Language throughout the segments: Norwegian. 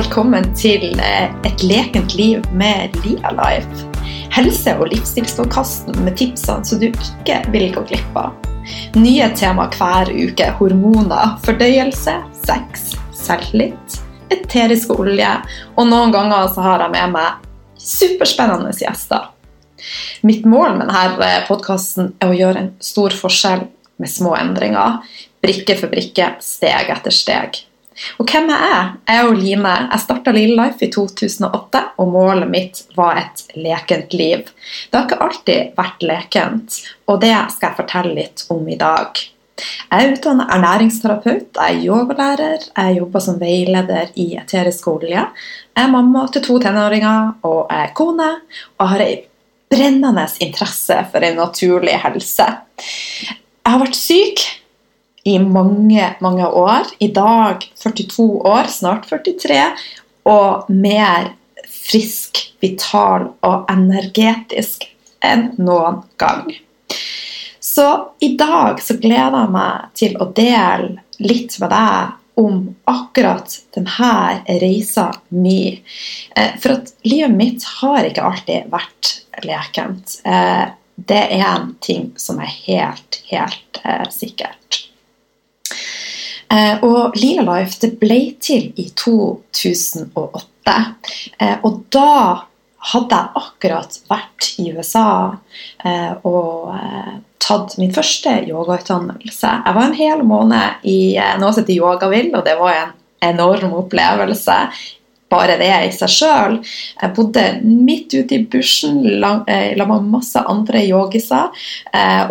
Velkommen til eh, Et lekent liv med Lia Life. Helse- og livsstilspåkasten med tipsene så du ikke vil gå glipp av. Nye tema hver uke. Hormoner, fordøyelse, sex, selvtillit, eterisk olje. Og noen ganger så har jeg med meg superspennende gjester. Mitt mål med denne podkasten er å gjøre en stor forskjell med små endringer. Brikke for brikke, steg etter steg. Og hvem er jeg? Jeg er Line. Jeg starta Lille Life i 2008, og målet mitt var et lekent liv. Det har ikke alltid vært lekent, og det skal jeg fortelle litt om i dag. Jeg er utdannet ernæringsterapeut, jeg er yogalærer, jeg jobber som veileder i eterisk olje. Jeg er mamma til to tenåringer, og jeg er kone, og har ei brennende interesse for en naturlig helse. Jeg har vært syk i mange, mange år. I dag 42 år, snart 43, og mer frisk, vital og energetisk enn noen gang. Så i dag så gleder jeg meg til å dele litt med deg om akkurat denne reisa mi. Eh, for at livet mitt har ikke alltid vært lekent. Eh, det er en ting som er helt, helt eh, sikkert. Eh, og Lila Life det ble til i 2008. Eh, og da hadde jeg akkurat vært i USA eh, og tatt min første yogautdannelse. Jeg var en hel måned i noe som heter Yogavill, og det var en enorm opplevelse. Bare det i seg sjøl. Jeg bodde midt ute i bushen sammen med masse andre yogiser.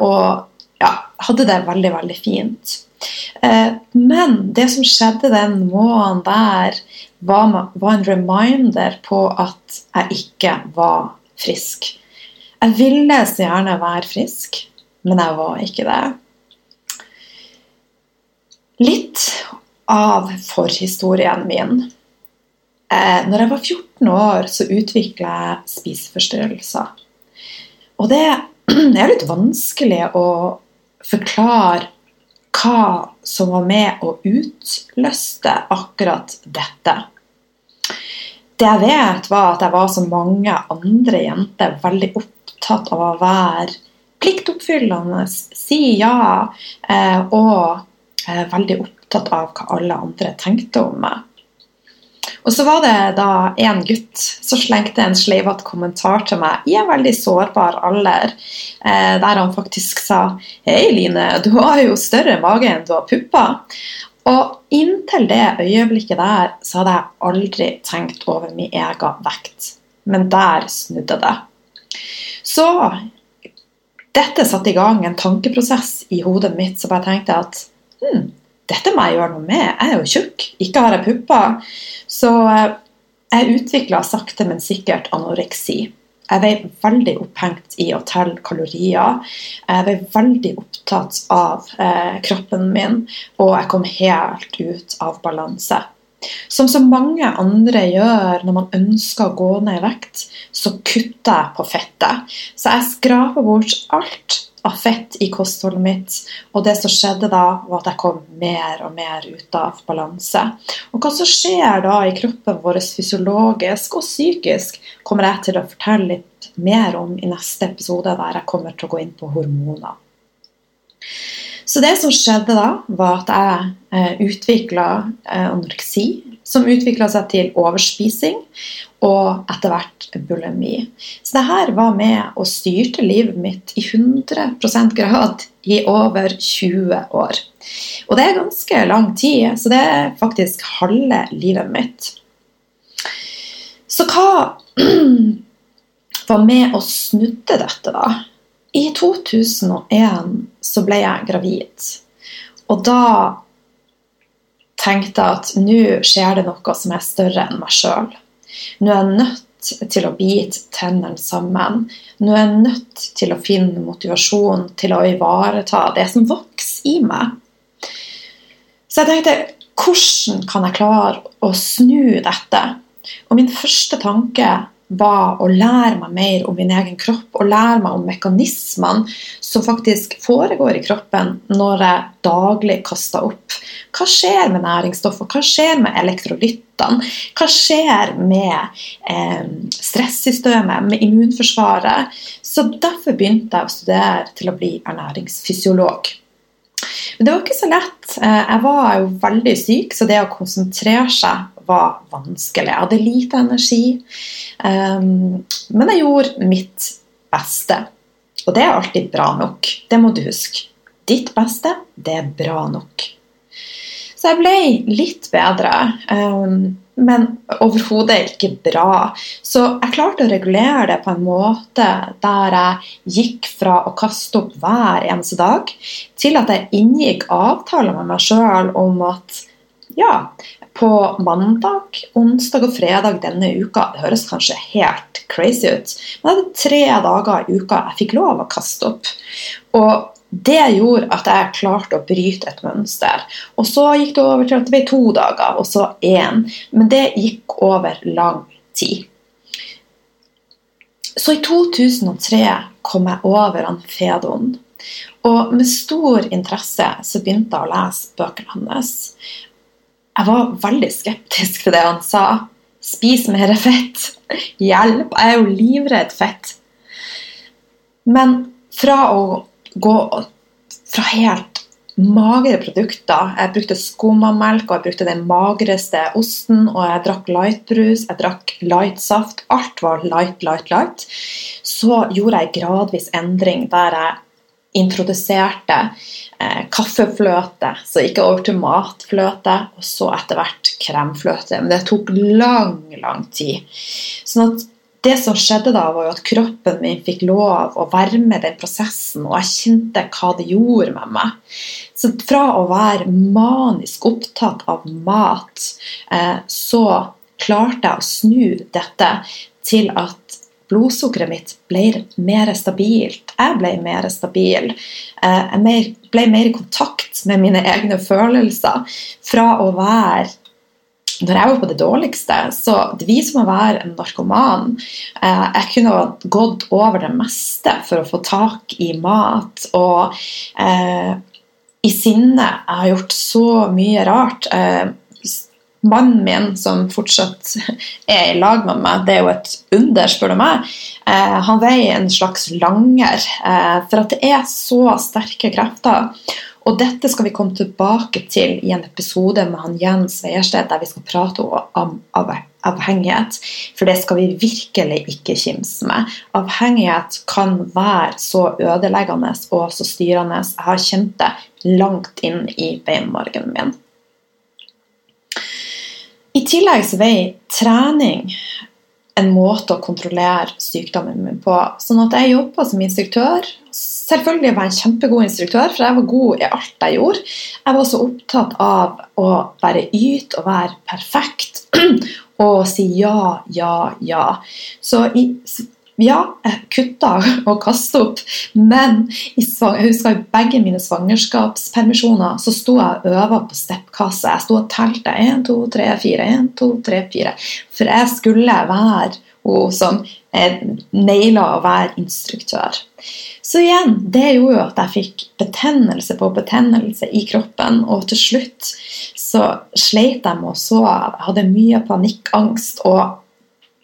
Og ja, hadde det veldig, veldig fint. Eh, men det som skjedde den måneden der, var en reminder på at jeg ikke var frisk. Jeg ville så gjerne være frisk, men jeg var ikke det. Litt av forhistorien min. Eh, når jeg var 14 år, så utvikla jeg spiseforstyrrelser. Og det er litt vanskelig å forklare hva som var med å utløste akkurat dette. Det jeg vet, var at jeg var som mange andre jenter veldig opptatt av å være pliktoppfyllende, si ja, eh, og eh, veldig opptatt av hva alle andre tenkte om meg. Og så var det da en gutt som slengte en sleivete kommentar til meg i en veldig sårbar alder, eh, der han faktisk sa Hei, Line, du har jo større mage enn du har pupper. Og inntil det øyeblikket der så hadde jeg aldri tenkt over min egen vekt. Men der snudde det. Så dette satte i gang en tankeprosess i hodet mitt som jeg tenkte at hm, dette må jeg gjøre noe med. Jeg er jo tjukk, ikke har jeg pupper. Så eh, jeg utvikla sakte, men sikkert anoreksi. Jeg ble veldig opphengt i å telle kalorier. Jeg ble veldig opptatt av eh, kroppen min, og jeg kom helt ut av balanse. Som så mange andre gjør når man ønsker å gå ned i vekt, så kutter jeg på fettet. Så jeg skraper bort alt av fett i kostholdet mitt. Og det som skjedde da, var at jeg kom mer og mer ut av balanse. Og hva som skjer da i kroppen vår fysiologisk og psykisk, kommer jeg til å fortelle litt mer om i neste episode, der jeg kommer til å gå inn på hormoner. Så det som skjedde da, var at jeg eh, utvikla eh, anoreksi, som utvikla seg til overspising og etter hvert bulimi. Så det her var med og styrte livet mitt i 100% grad i over 20 år. Og det er ganske lang tid, så det er faktisk halve livet mitt. Så hva var med og snudde dette, da? I 2001 så ble jeg gravid. Og da tenkte at nå skjer det noe som er større enn meg sjøl. Nå er jeg nødt til å bite tennene sammen. Nå er jeg nødt til å finne motivasjon til å ivareta det som vokser i meg. Så jeg tenkte hvordan kan jeg klare å snu dette? Og min første tanke var å lære meg mer om min egen kropp og lære meg om mekanismene som faktisk foregår i kroppen når jeg daglig kaster opp. Hva skjer med næringsstoffer? Hva skjer med elektrolyttene? Hva skjer med eh, stressystemet, med immunforsvaret? Så derfor begynte jeg å studere til å bli ernæringsfysiolog. Men det var ikke så lett. Eh, jeg var jo veldig syk, så det å konsentrere seg var vanskelig. Jeg hadde lite energi. Um, men jeg gjorde mitt beste. Og det er alltid bra nok. Det må du huske. Ditt beste, det er bra nok. Så jeg ble litt bedre, um, men overhodet ikke bra. Så jeg klarte å regulere det på en måte der jeg gikk fra å kaste opp hver eneste dag, til at jeg inngikk avtaler med meg sjøl om at ja, på mandag, onsdag og fredag denne uka Det høres kanskje helt crazy ut, men det er tre dager i uka jeg fikk lov å kaste opp. Og det gjorde at jeg klarte å bryte et mønster. Og så gikk det over til at det ble to dager, og så én. Men det gikk over lang tid. Så i 2003 kom jeg over han Fedon. Og med stor interesse så begynte jeg å lese bøkene hans. Jeg var veldig skeptisk til det han sa. Spis mer fett. Hjelp, jeg er jo livredd fett. Men fra å gå fra helt magre produkter Jeg brukte skummamelk, og jeg brukte den magreste osten, og jeg drakk lightbrus, jeg drakk lightsaft. Alt var light, light, light. Så gjorde jeg gradvis endring der jeg introduserte eh, kaffefløte, så ikke over til matfløte, og så etter hvert kremfløte. Men det tok lang, lang tid. Sånn at det som skjedde da, var jo at kroppen min fikk lov å være med den prosessen, og jeg kjente hva det gjorde med meg. Så fra å være manisk opptatt av mat, eh, så klarte jeg å snu dette til at blodsukkeret mitt ble mer stabilt. Jeg ble mer stabil. Eh, jeg ble mer i kontakt med mine egne følelser. Fra å være når jeg var på det dårligste, så det viser meg å være en narkoman. Eh, jeg kunne gått over det meste for å få tak i mat. Og eh, i sinne Jeg har gjort så mye rart. Eh, mannen min, som fortsatt er i lag med meg, det er jo et under, spør du meg. Eh, han veier en slags langer, eh, for at det er så sterke krefter. Og dette skal vi komme tilbake til i en episode med han Jens Veiersted, der vi skal prate om avhengighet. For det skal vi virkelig ikke kimse med. Avhengighet kan være så ødeleggende og så styrende. Jeg har kjent det langt inn i beinmargen min. I tillegg så veier trening en måte å kontrollere sykdommen min på. Sånn at jeg jobba som instruktør. Selvfølgelig var jeg en kjempegod instruktør, for jeg var god i alt jeg gjorde. Jeg var også opptatt av å være yte og være perfekt og si ja, ja, ja. Så i ja, jeg kutta og kasta opp, men jeg husker i begge mine svangerskapspermisjoner så sto jeg og øva på steppkasse. Jeg sto og telte 1, 2, 3, 4, 1, 2, 3, 4. For jeg skulle være hun som naila å være instruktør. Så igjen, det gjorde jo at jeg fikk betennelse på betennelse i kroppen, og til slutt så sleit jeg med å sove. Jeg hadde mye panikkangst. og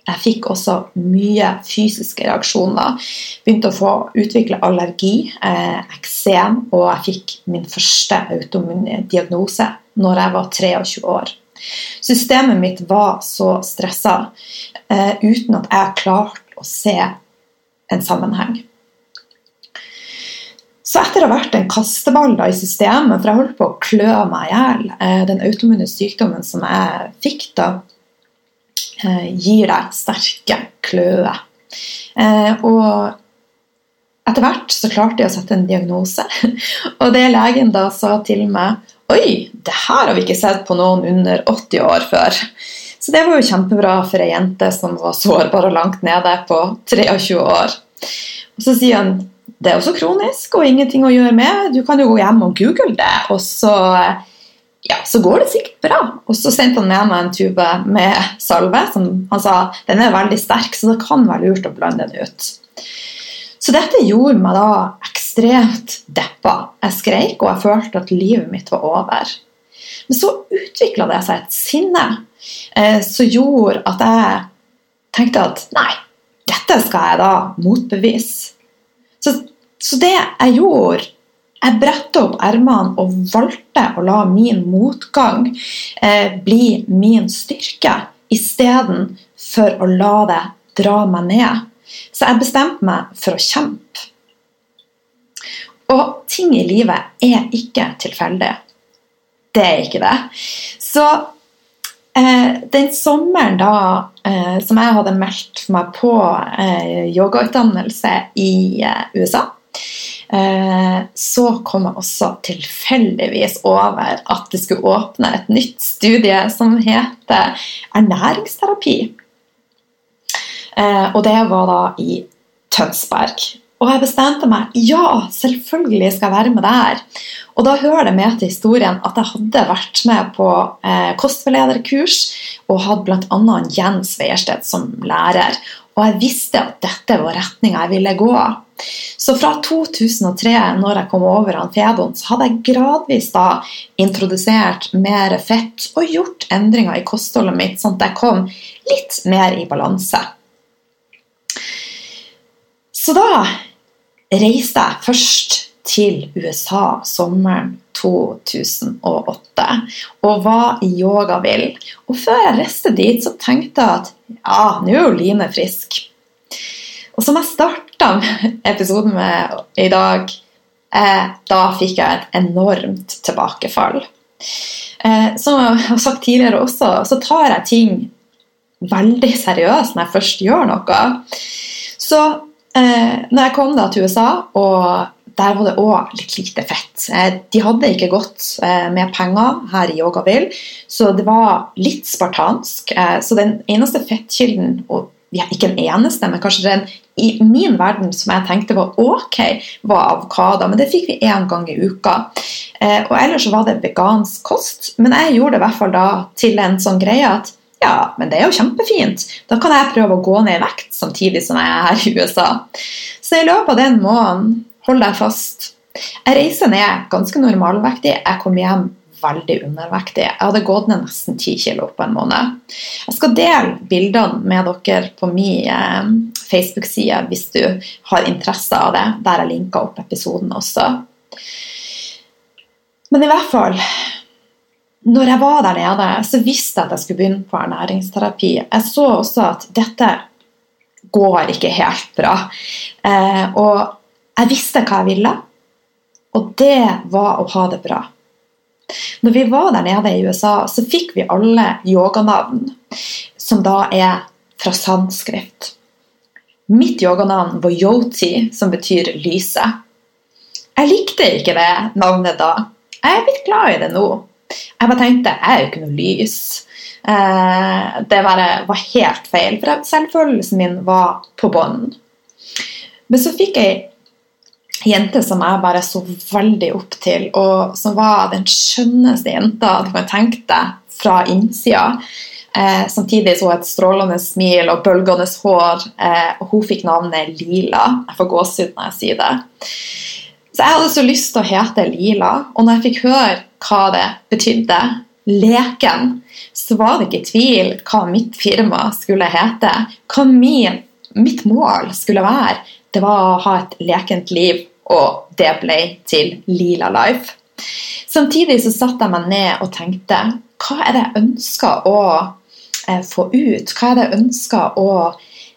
jeg fikk også mye fysiske reaksjoner. Begynte å få utvikle allergi, eh, eksem, og jeg fikk min første autoimmune diagnose når jeg var 23 år. Systemet mitt var så stressa eh, uten at jeg klarte å se en sammenheng. Så etter å ha vært en kasteball da, i systemet, for jeg holdt på å klø meg i hjel, eh, den autoimmune sykdommen som jeg fikk da, gir deg sterke kløe. Eh, og etter hvert så klarte jeg å sette en diagnose, og det legen da sa til meg Oi, det her har vi ikke sett på noen under 80 år før. Så det var jo kjempebra for ei jente som var sårbar og langt nede på 23 år. Og så sier han det er også kronisk og ingenting å gjøre med. Du kan jo gå hjem og google det, og så ja, så går det sikkert bra. Og så sendte han med meg en tube med salve som han sa den er veldig sterk, så det kan være lurt å blande den ut. Så dette gjorde meg da ekstremt deppa. Jeg skreik, og jeg følte at livet mitt var over. Men så utvikla det seg et sinne eh, som gjorde at jeg tenkte at nei, dette skal jeg da motbevise. Så, så det jeg gjorde jeg bretta opp ermene og valgte å la min motgang eh, bli min styrke, istedenfor å la det dra meg ned. Så jeg bestemte meg for å kjempe. Og ting i livet er ikke tilfeldig. Det er ikke det. Så eh, den sommeren da eh, som jeg hadde meldt meg på eh, yogautdannelse i eh, USA så kom jeg også tilfeldigvis over at det skulle åpne et nytt studie som heter ernæringsterapi. Eh, og det var da i Tønsberg. Og jeg bestemte meg ja, selvfølgelig skal jeg være med der. Og da hører det med til historien at jeg hadde vært med på eh, kostveilederkurs og hadde bl.a. Jens Veiersted som lærer. Og jeg visste at dette var retninga jeg ville gå. Så fra 2003, når jeg kom over han Fedon, så hadde jeg gradvis da introdusert mer fett og gjort endringer i kostholdet mitt, sånn at jeg kom litt mer i balanse. Så da reiste jeg først til USA sommeren 2008 og var i Yogavill. Og før jeg reiste dit, så tenkte jeg at ja, nå er jo Line frisk. Og som jeg starta episoden med i dag, eh, da fikk jeg et enormt tilbakefall. Eh, som jeg har sagt tidligere også, så tar jeg ting veldig seriøst når jeg først gjør noe. Så eh, når jeg kom da til USA, og der var det òg litt lite fett. Eh, de hadde ikke gått eh, med penger her i Yogaville, så det var litt spartansk. Eh, så den eneste fettkilden, ja, ikke den eneste, men kanskje den i min verden som jeg tenkte var ok, var avokado. Men det fikk vi én gang i uka. Eh, og ellers var det vegansk kost. Men jeg gjorde det i hvert fall da til en sånn greie at ja, men det er jo kjempefint. Da kan jeg prøve å gå ned i vekt samtidig som jeg er her i USA. Så i løpet av den måneden holder jeg fast. Jeg reiser ned ganske normalvektig. Jeg kom hjem veldig undervektig. Jeg hadde gått ned nesten 10 kg på en måned. Jeg skal dele bildene med dere på min eh, Facebook-side hvis du har interesse av det, der jeg linka opp episoden også. Men i hvert fall når jeg var der nede, så visste jeg at jeg skulle begynne på ernæringsterapi. Jeg så også at dette går ikke helt bra. Eh, og jeg visste hva jeg ville, og det var å ha det bra. Når vi var der nede i USA, så fikk vi alle yoganavn, som da er fra sanskrift. Mitt yoganavn var Yoti, som betyr lyse. Jeg likte ikke det navnet da. Jeg er blitt glad i det nå. Jeg bare tenkte jeg er jo ikke noe lys. Eh, det var, helt feil, for selvfølelsen min var på bånn. Men så fikk jeg jente som jeg bare så veldig opp til, og som var den skjønneste jenta du kan tenke deg fra innsida. Eh, samtidig så hun et strålende smil og bølgende hår, eh, og hun fikk navnet Lila. Jeg får gåsehud når jeg sier det. Så jeg hadde så lyst til å hete Lila, og når jeg fikk høre hva det betydde, leken, så var det ikke tvil hva mitt firma skulle hete. Hva min, mitt mål skulle være det var å ha et lekent liv, og det ble til Lila Life. Samtidig så satte jeg meg ned og tenkte hva er det jeg ønsker å eh, få ut? Hva er det jeg ønsker å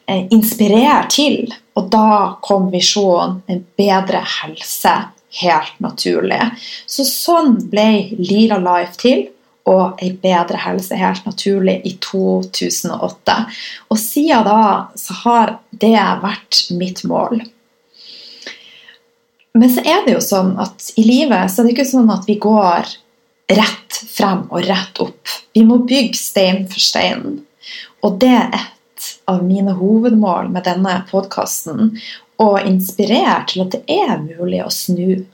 eh, inspirere til? Og da kom visjonen en bedre helse helt naturlig. Så sånn ble Lila Life til og ei bedre helse helt naturlig i 2008. Og siden da så har det vært mitt mål. Men så er det jo sånn at i livet så er det ikke sånn at vi går rett frem og rett opp. Vi må bygge stein for stein. Og det er et av mine hovedmål med denne podkasten. Å inspirere til at det er mulig å snu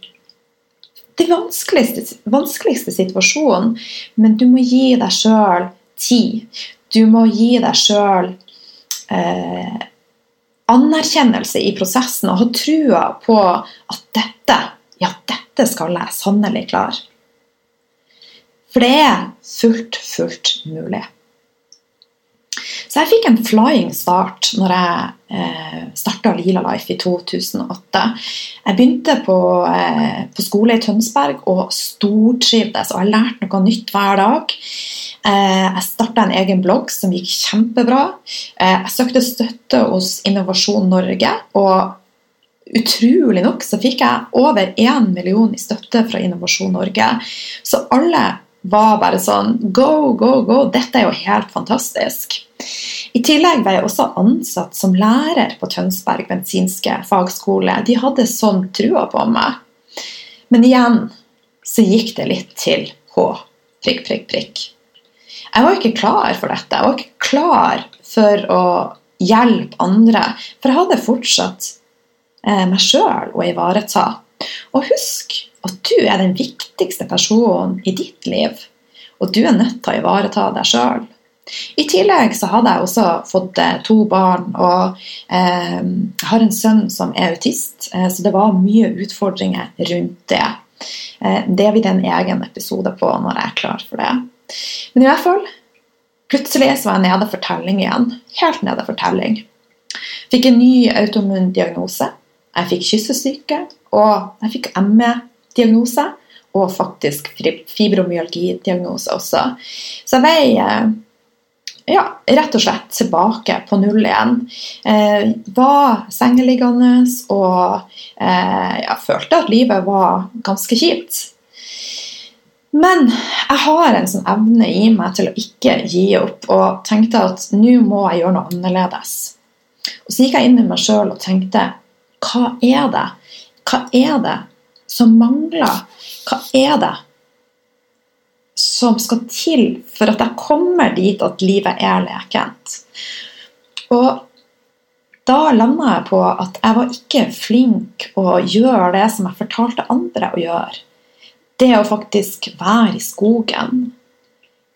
det vanskeligste, vanskeligste situasjonen, men du må gi deg sjøl tid. Du må gi deg sjøl eh, anerkjennelse i prosessen og ha trua på at dette, ja, dette skal jeg sannelig klare. For det er fullt, fullt mulig. Så jeg fikk en flying start når jeg eh, starta Lila Life i 2008. Jeg begynte på, eh, på skole i Tønsberg og stortrivdes, og jeg lærte noe nytt hver dag. Eh, jeg starta en egen blogg som gikk kjempebra. Eh, jeg søkte støtte hos Innovasjon Norge. og Utrolig nok så fikk jeg over 1 million i støtte fra Innovasjon Norge. Så alle var bare sånn Go, go, go! Dette er jo helt fantastisk. I tillegg var jeg også ansatt som lærer på Tønsberg bensinske fagskole. De hadde sånn trua på meg. Men igjen så gikk det litt til H. Prikk, prikk, prikk. Jeg var ikke klar for dette. Jeg var ikke klar for å hjelpe andre. For jeg hadde fortsatt eh, meg sjøl å ivareta. Og husk at du er den viktigste personen i ditt liv. Og du er nødt til å ivareta deg sjøl. I tillegg så hadde jeg også fått eh, to barn, og eh, har en sønn som er autist, eh, så det var mye utfordringer rundt det. Eh, det vil en egen episode på når jeg er klar for det. Men i hvert fall, plutselig så var jeg nede for telling igjen. Helt nede for telling. Fikk en ny autoimmun diagnose. Jeg fikk kyssesyke, og jeg fikk ME-diagnose. Og faktisk fibromyalgi-diagnose også. Så jeg veier ja, rett og slett tilbake på null igjen. Eh, var sengeliggende og eh, jeg følte at livet var ganske kjipt. Men jeg har en sånn evne i meg til å ikke gi opp, og tenkte at nå må jeg gjøre noe annerledes. Og Så gikk jeg inn i meg sjøl og tenkte hva er det? Hva er det som mangler? Hva er det som skal til for at jeg kommer dit at livet er lekent. Og da landa jeg på at jeg var ikke flink å gjøre det som jeg fortalte andre å gjøre. Det å faktisk være i skogen.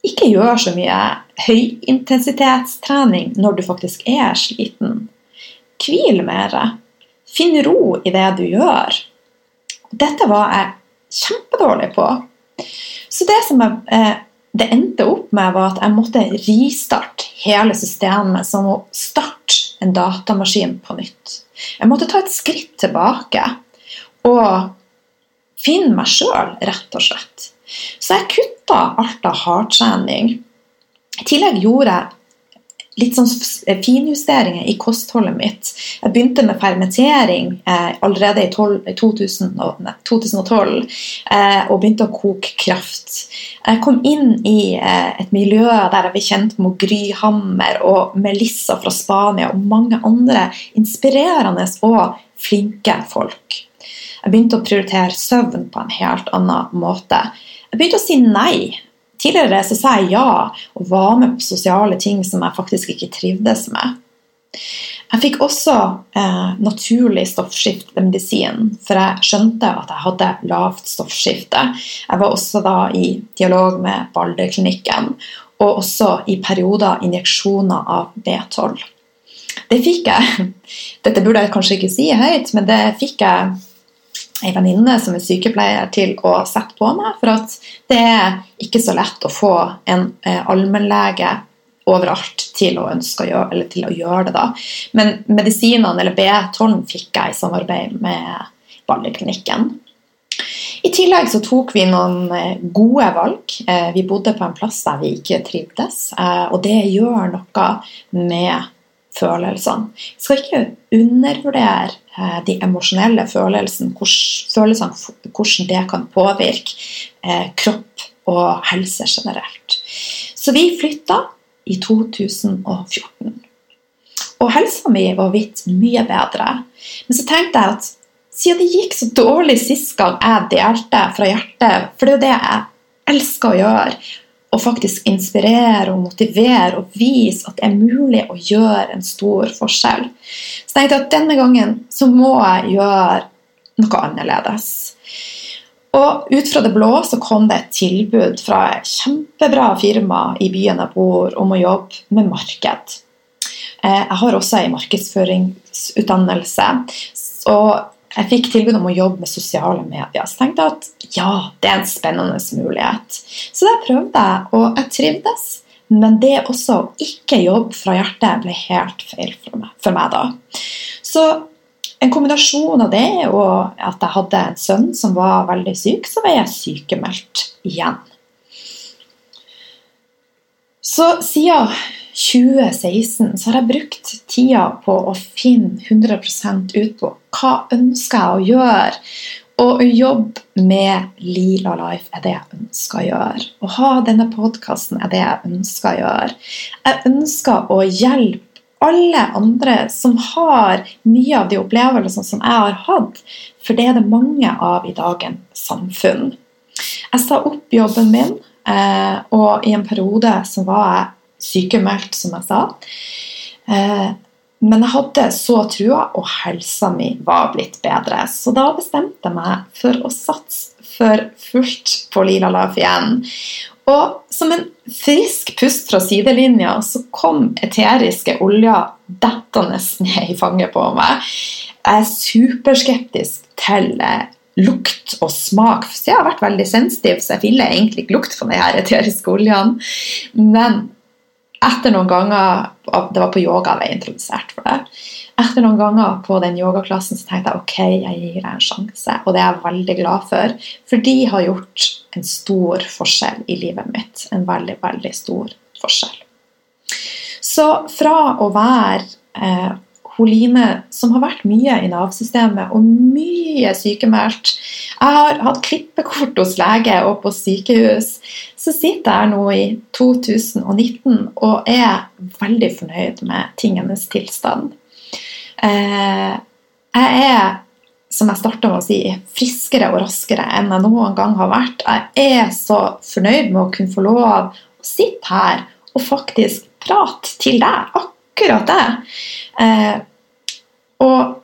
Ikke gjøre så mye høyintensitetstrening når du faktisk er sliten. Hvil mer. Finn ro i det du gjør. Dette var jeg kjempedårlig på. Så det som jeg, eh, det endte opp med, var at jeg måtte ristarte hele systemet som å starte en datamaskin på nytt. Jeg måtte ta et skritt tilbake og finne meg sjøl, rett og slett. Så jeg kutta alt av hardtrening. I tillegg gjorde jeg litt sånn finjusteringer i kostholdet mitt. Jeg begynte med fermentering eh, allerede i 12, 2000, nei, 2012 eh, og begynte å koke kraft. Jeg kom inn i eh, et miljø der jeg ble kjent med Gry Hammer og Melissa fra Spania og mange andre inspirerende og flinke folk. Jeg begynte å prioritere søvn på en helt annen måte. Jeg begynte å si nei Tidligere så sa jeg ja og var med på sosiale ting som jeg faktisk ikke trivdes med. Jeg fikk også eh, naturlig stoffskift ved medisin, for jeg skjønte at jeg hadde lavt stoffskifte. Jeg var også da i dialog med Balderklinikken, og også i perioder injeksjoner av B12. Det fikk jeg. Dette burde jeg kanskje ikke si høyt, men det fikk jeg ei venninne som er sykepleier, til å sette på meg. For at det er ikke så lett å få en eh, allmennlege overalt til å ønske å gjøre, eller til å gjøre det. da. Men medisinene, eller B12, fikk jeg i samarbeid med Balleklinikken. I tillegg så tok vi noen eh, gode valg. Eh, vi bodde på en plass der vi ikke trivdes, eh, og det gjør noe med følelsene. Vi skal ikke undervurdere de emosjonelle følelsene, hvordan det kan påvirke eh, kropp og helse generelt. Så vi flytta i 2014. Og helsa mi var blitt mye bedre. Men så tenkte jeg at siden det gikk så dårlig sist gang jeg delte fra hjertet, for det er jo det jeg elsker å gjøre og faktisk inspirere og motivere og vise at det er mulig å gjøre en stor forskjell. Så jeg tenkte at denne gangen så må jeg gjøre noe annerledes. Og ut fra det blå så kom det et tilbud fra et kjempebra firma i byen jeg bor om å jobbe med marked. Eh, jeg har også en markedsføringsutdannelse. Og jeg fikk tilbud om å jobbe med sosiale medier. Så tenkte jeg at ja, det er en spennende mulighet. Så det prøvde jeg, og jeg trivdes. Men det også å ikke jobbe fra hjertet ble helt feil for meg, for meg da. Så en kombinasjon av det og at jeg hadde en sønn som var veldig syk, så var jeg sykemeldt igjen. Så siden 2016 så har jeg brukt tida på å finne 100% ut på hva ønsker jeg å gjøre. Og å jobbe med Lila Life er det jeg ønsker å gjøre. Å ha denne podkasten er det jeg ønsker å gjøre. Jeg ønsker å hjelpe alle andre som har mye av de opplevelsene som jeg har hatt, for det er det mange av i dagens samfunn. Jeg sa opp jobben min, eh, og i en periode så var jeg sykemeldt, som jeg sa. Eh, men jeg hadde så trua, og helsa mi var blitt bedre. Så da bestemte jeg meg for å satse for fullt på Lila Laf igjen. Og som en frisk pust fra sidelinja så kom eteriske oljer dettende ned i fanget på meg. Jeg er superskeptisk til eh, lukt og smak. Så jeg har vært veldig sensitiv, så jeg ville egentlig ikke lukt på de her eteriske oljene. Men etter noen ganger Det var på yoga jeg ble introdusert for det. Etter noen ganger på den yogaklassen så tenkte jeg ok, jeg gir deg en sjanse. Og det er jeg veldig glad for, for de har gjort en stor forskjell i livet mitt. En veldig, veldig stor forskjell. Så fra å være eh, Holine, som har vært mye i Nav-systemet og mye sykemeldt. Jeg har hatt klippekort hos lege og på sykehus. Så sitter jeg nå i 2019 og er veldig fornøyd med tingenes tilstand. Eh, jeg er, som jeg starta med å si, friskere og raskere enn jeg noen gang har vært. Jeg er så fornøyd med å kunne få lov å sitte her og faktisk prate til deg. Akkurat det. Og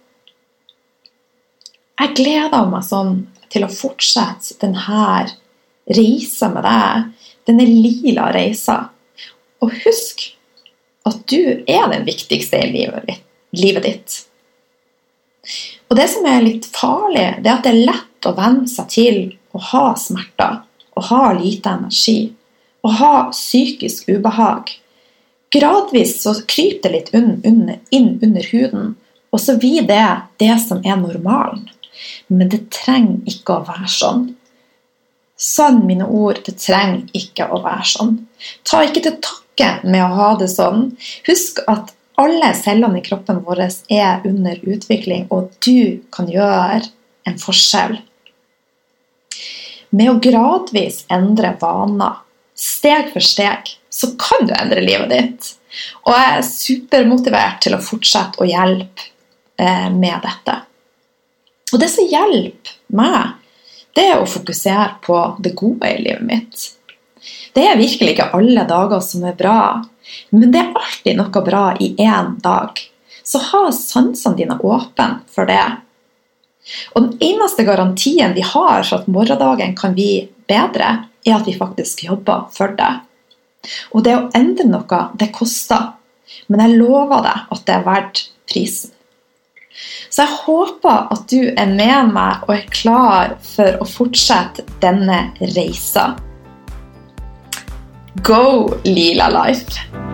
jeg gleder meg sånn til å fortsette denne reisa med deg. Denne lila reisa. Og husk at du er den viktigste i livet, ditt. Og det som er litt farlig, det er at det er lett å venne seg til å ha smerter, å ha lite energi, å ha psykisk ubehag. Gradvis så kryper det litt inn under huden, så blir det det som er normalen. Men det trenger ikke å være sånn. Sann mine ord, det trenger ikke å være sånn. Ta ikke til takke med å ha det sånn. Husk at alle cellene i kroppen vår er under utvikling, og du kan gjøre en forskjell. Med å gradvis endre vaner, steg for steg, så kan du endre livet ditt. Og jeg er supermotivert til å fortsette å hjelpe med dette. Og det som hjelper meg, det er å fokusere på det gode i livet mitt. Det er virkelig ikke alle dager som er bra, men det er alltid noe bra i én dag. Så ha sansene dine åpne for det. Og den eneste garantien vi har for at morgendagen kan bli bedre, er at vi faktisk jobber for det. Og det å endre noe, det koster. Men jeg lover deg at det er verdt prisen. Så jeg håper at du er med meg og er klar for å fortsette denne reisa. Go Lila Life!